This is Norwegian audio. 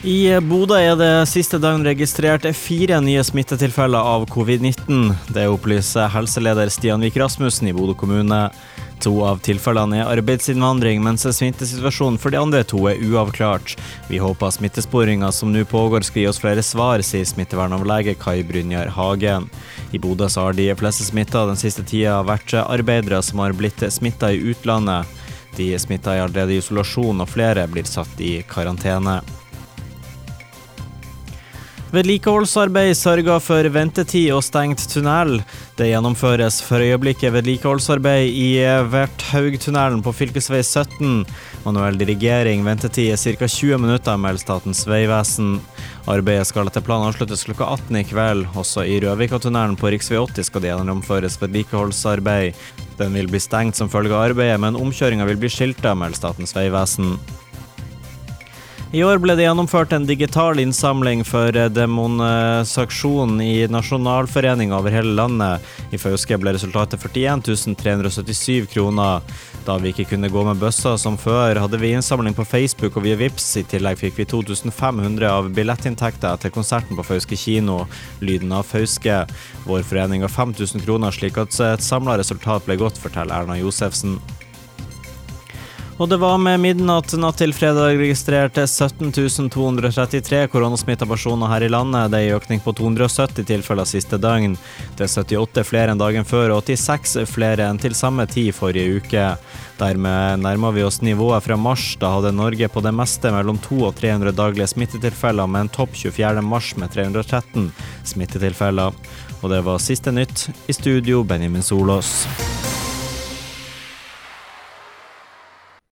I Bodø er det siste døgn registrert fire nye smittetilfeller av covid-19. Det opplyser helseleder Stian Vik Rasmussen i Bodø kommune. To av tilfellene er arbeidsinnvandring, mens smittesituasjonen for de andre to er uavklart. Vi håper smittesporinga som nå pågår skal gi oss flere svar, sier smittevernoverlege Kai Brynjar Hagen. I Bodø har de fleste smitta den siste tida vært arbeidere som har blitt smitta i utlandet. De smitta er allerede i isolasjon, og flere blir satt i karantene. Vedlikeholdsarbeid sørger for ventetid og stengt tunnel. Det gjennomføres for øyeblikket vedlikeholdsarbeid i Verthaugtunnelen på fv. 17. Manuell dirigering ventetid er ca. 20 minutter, melder Statens vegvesen. Arbeidet skal etter planen avsluttes klokka 18 i kveld. Også i Røvikatunnelen på rv. 80 skal det gjennomføres vedlikeholdsarbeid. Den vil bli stengt som følge av arbeidet, men omkjøringa vil bli skilta, melder Statens vegvesen. I år ble det gjennomført en digital innsamling for demonsaksjon i nasjonalforeninga over hele landet. I Fauske ble resultatet 41 377 kroner. Da vi ikke kunne gå med bøsser som før, hadde vi innsamling på Facebook og via Vips. I tillegg fikk vi 2500 av billettinntekter etter konserten på Fauske kino, Lyden av Fauske. Vår forening har 5000 kroner, slik at et samla resultat ble godt, forteller Erna Josefsen. Og det var med midnatt natt til fredag registrert 17 233 koronasmitta personer her i landet. Det er en økning på 270 tilfeller siste døgn. Det er 78 flere enn dagen før og 86 flere enn til samme tid forrige uke. Dermed nærmer vi oss nivået fra mars. Da hadde Norge på det meste mellom 200 og 300 daglige smittetilfeller, med en topp 24. mars med 313 smittetilfeller. Og det var siste nytt. I studio, Benjamin Solås.